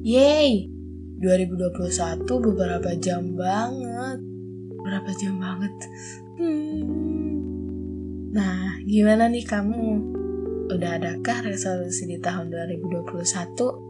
Yeay, 2021 beberapa jam banget. Berapa jam banget? Hmm. Nah, gimana nih kamu? Udah adakah resolusi di tahun 2021?